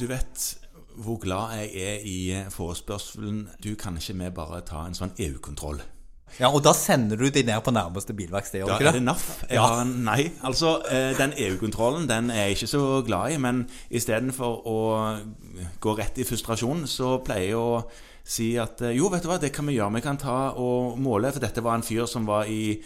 Du vet hvor glad jeg er i forespørselen Du, kan ikke vi bare ta en sånn EU-kontroll? Ja, Og da sender du de ned på nærmeste bilverksted, Da er det? NAF. Ja. nei, altså eh, den EU-kontrollen den er jeg ikke så glad i. Men istedenfor å gå rett i frustrasjon, så pleier jeg å si at eh, jo, vet du hva, det kan vi gjøre. Vi kan ta og måle. For dette var en fyr som var i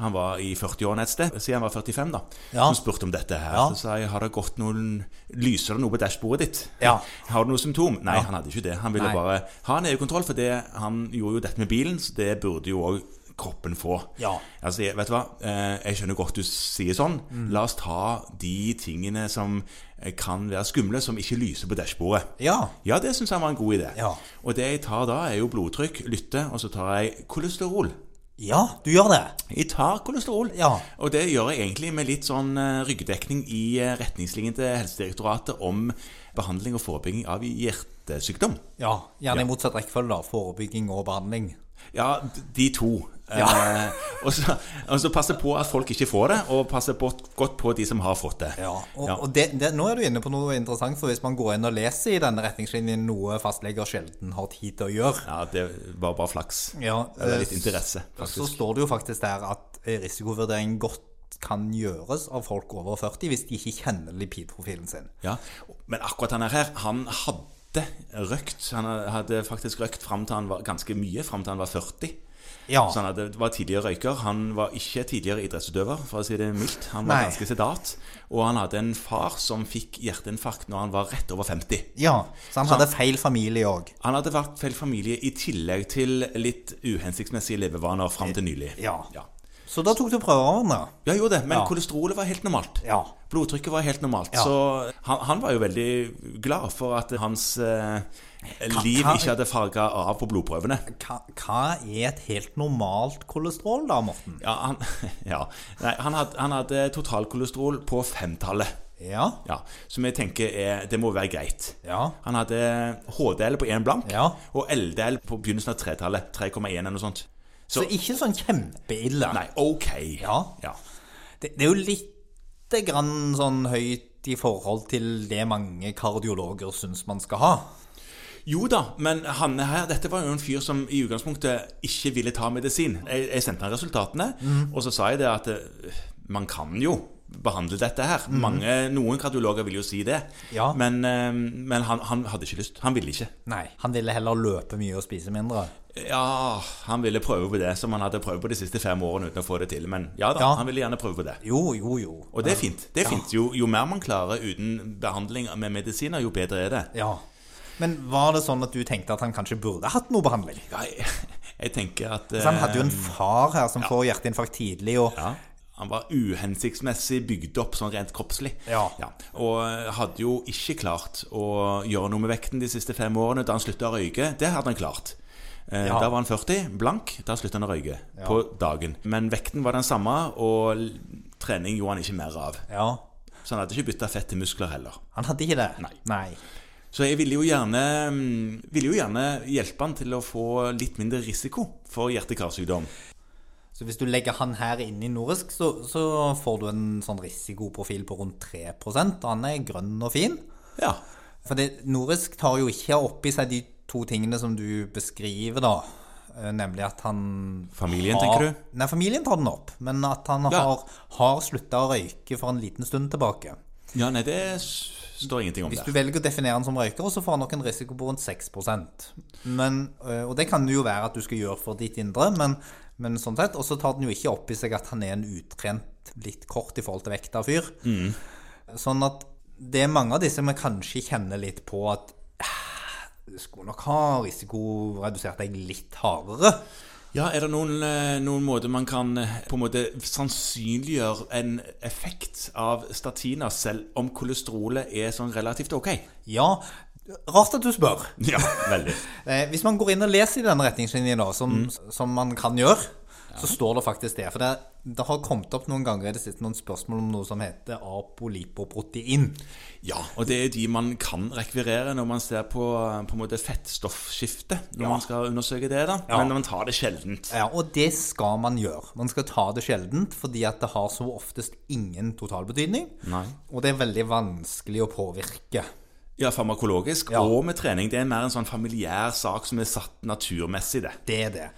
han var i 40-årene et sted, siden han var 45, da. Ja. Som spurte om dette her. Ja. Så sa jeg har det gått noen Lyser det noe på dashbordet ditt? Ja. Har du noe symptom? Nei, han hadde ikke det. Han ville Nei. bare ha en EU-kontroll, for det, han gjorde jo dette med bilen, så det burde jo òg kroppen få. Ja. Altså, vet du hva? Eh, Jeg skjønner godt du sier sånn. Mm. La oss ta de tingene som eh, kan være skumle, som ikke lyser på dashbordet. Ja. Ja, det syns han var en god idé. Ja. Og det jeg tar da, er jo blodtrykk, lytte, og så tar jeg kolesterol. Ja, du gjør det. Jeg tar kolesterol. Ja. Og det gjør jeg egentlig med litt sånn eh, ryggdekning i eh, retningslinjen til Helsedirektoratet om behandling og forebygging av hjertesykdom. Ja, Gjerne i motsatt rekkefølge, da. Forebygging og behandling. Ja, de to. Eh, og, så, og så passe på at folk ikke får det, og passe på, godt på de som har fått det. Ja, og, Ja. og det, det, nå er du inne på noe interessant, for hvis man går inn og leser i denne retningslinjen noe fastleger sjelden har tid til å gjøre, Ja, det var bare flaks. ja, Eller litt interesse, faktisk. så står det jo faktisk der at risikovurdering godt kan gjøres av folk over 40 hvis de ikke kjenner lipidprofilen sin. Ja. Men akkurat han her, han hadde røkt. Han hadde faktisk røkt fram til han var ganske mye, fram til han var 40. Ja. Så han hadde, var tidligere røyker. Han var ikke tidligere idrettsutøver, for å si det mildt. Han var Nei. ganske sedat. Og han hadde en far som fikk hjerteinfarkt når han var rett over 50. ja, så han hadde feil familie òg. Han hadde vært feil familie i tillegg til litt uhensiktsmessige levevaner fram til nylig. Ja. ja. Så da tok du prøvene. Ja, gjorde det, men Ja. kolesterolet var helt normalt. Ja. Blodtrykket var helt normalt. Ja. Så han, han var jo veldig glad for at hans eh, liv hva- ikke hadde farga av på blodprøvene. Hva, hva er et helt normalt kolesterol, da, Morten? Ja, han, ja. Nei, han, hadde, han hadde totalkolesterol på femtallet. Ja. Ja, som jeg tenker er, det må være greit. Ja. Han hadde HDL på én blank Ja. og LDL på begynnelsen av tretallet. 3,1 eller noe sånt. Så ikke sånn kjempeille. Nei, ok. Ja. ja. Det, det er jo lite grann sånn høyt i forhold til det mange kardiologer syns man skal ha. Jo da, men han her, dette var jo en fyr som i utgangspunktet ikke ville ta medisin. Jeg, jeg sendte han resultatene, og så sa jeg det at eh, man kan jo behandle dette her. Mange, noen kardiologer vil jo si det, Ja. men, eh, men han, han hadde ikke lyst. Han ville ikke. Nei. Han ville heller løpe mye og spise mindre. Ja, han ville prøve på det som han hadde prøvd på de siste fem årene uten å få det til. Men ja da, Ja. han ville gjerne prøve på det. Jo, jo, jo. Og det er fint. det er fint. Jo, jo mer man klarer uten behandling med medisiner, jo bedre er det. Ja. Men var det sånn at du tenkte at han kanskje burde hatt noe behandling? Ja, jeg, jeg tenker at Så han hadde jo en eh, far her som får hjerteinfarkt tidlig, og Ja, han var uhensiktsmessig bygd opp sånn rent kroppslig. Ja. Og hadde jo ikke klart å gjøre noe med vekten de siste fem årene da han slutta å røyke. Det hadde han klart. Eh, Ja. Da var han 40, blank. Da slutta han å røyke på dagen. Men vekten var den samme, og trening gjorde han ikke mer av. Ja. Så han hadde ikke bytta fett til muskler heller. Han hadde ikke det? Nei. Nei. Så jeg ville jo gjerne, mm, ville jo gjerne hjelpe han til å få litt mindre risiko for hjerte-karsykdom. Så hvis du legger han her inn i Norisk, så, så får du en sånn risikoprofil på rundt 3 og Han er grønn og fin. Ja. For Norisk tar jo ikke opp i seg de to tingene som du beskriver, da. Eh, Nemlig at han Familien, har, tenker du? Nei, familien tar den opp. Men at han Ja. har, har slutta å røyke for en liten stund tilbake. ja, nei, det står ingenting om Hvis der. du velger å definere han som røyker, så får han nok en risiko på rundt 6% men, øh, Og det kan det jo være at du skal gjøre for ditt indre, men, men sånn sett. Og så tar den jo ikke opp i seg at han er en utrent, litt kort i forhold til vekta fyr. Sånn at det er mange av disse vi kanskje kjenner litt på at «Ah, skulle nok ha risikoredusert deg litt hardere. Ja, Er det noen, eh, noen måter man kan eh, på en måte sannsynliggjøre en effekt av statiner, selv om kolesterolet er sånn relativt ok? Ja, rart at du spør. Ja, veldig. Eh, hvis man går inn og leser i denne retningslinjen, da, som, som man kan gjøre, så står det faktisk det. For det, det har kommet opp noen ganger i det siste noen spørsmål om noe som heter apolipoprotein. Ja, og det er de man kan rekvirere når man ser på, på en måte fettstoffskifte. Når Ja. man skal undersøke det, da. Ja. Men man tar det sjeldent. Ja, og det skal man gjøre. Man skal ta det sjeldent, fordi at det har så oftest ingen totalbetydning. Nei. Og det er veldig vanskelig å påvirke. Ja, farmakologisk Ja. og med trening. Det er mer en sånn familiær sak som er satt naturmessig, det. Det er det.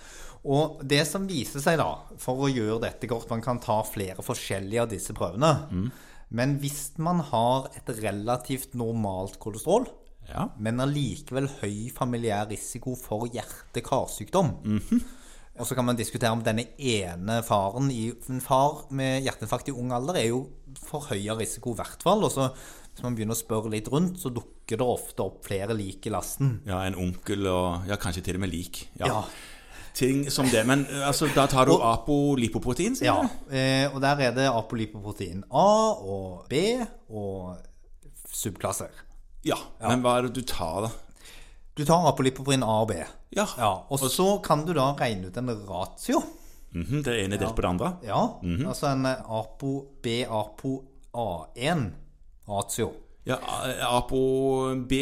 Og det som viser seg, da, for å gjøre dette godt Man kan ta flere forskjellige av disse prøvene. Men hvis man har et relativt normalt kolesterol, Ja. men allikevel høy familiær risiko for hjerte-karsykdom Og så kan man diskutere om denne ene faren i En far med hjerteinfarkt i ung alder er jo forhøya risiko, i hvert fall. Og så hvis man begynner å spørre litt rundt, så dukker det ofte opp flere lik i lasten. ja, en onkel og ja, kanskje til og med lik. Ja. Ja. Ting som det. Men eh, altså, da tar du apolipoprotein, sier Ja, du? Ja. og der er det apolipoprotein A og B og subklasser. Ja. Men hva er det du tar, da? Du tar apolipoprotein A og B. Ja. Ja, og så kan du da regne ut en ratio. Mhm, det ene delt på det andre? Ja, altså en apo B-apo A1-ratio. Ja, Apo B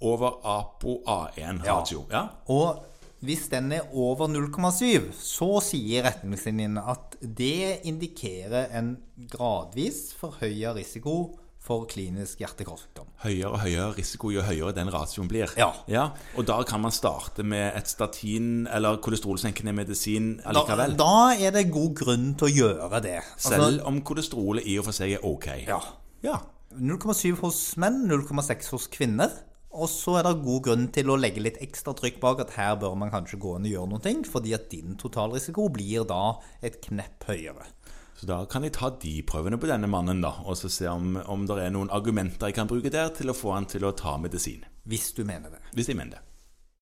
over Apo A1-ratio. Ja. Og hvis den er over 0,7, så sier retningslinjene at det indikerer en gradvis forhøya risiko for klinisk hjerte-karsykdom. Høyere og høyere risiko jo høyere den ratioen blir. Ja. Og da kan man starte med et statin eller kolesterolsenkende medisin Da, da er det god grunn til å gjøre det. Altså, Selv om kolesterolet i og for seg er ok. Ja. Ja. 0,7 hos menn, 0,6 hos kvinner. Og så er det god grunn til å legge litt ekstra trykk bak at her bør man kanskje gå inn og gjøre noe, fordi at din totalrisiko blir da et knepp høyere. Så da kan jeg ta de prøvene på denne mannen, da, og så se om, om det er noen argumenter jeg kan bruke der til å få han til å ta medisin. Hvis du mener det. Hvis jeg mener det.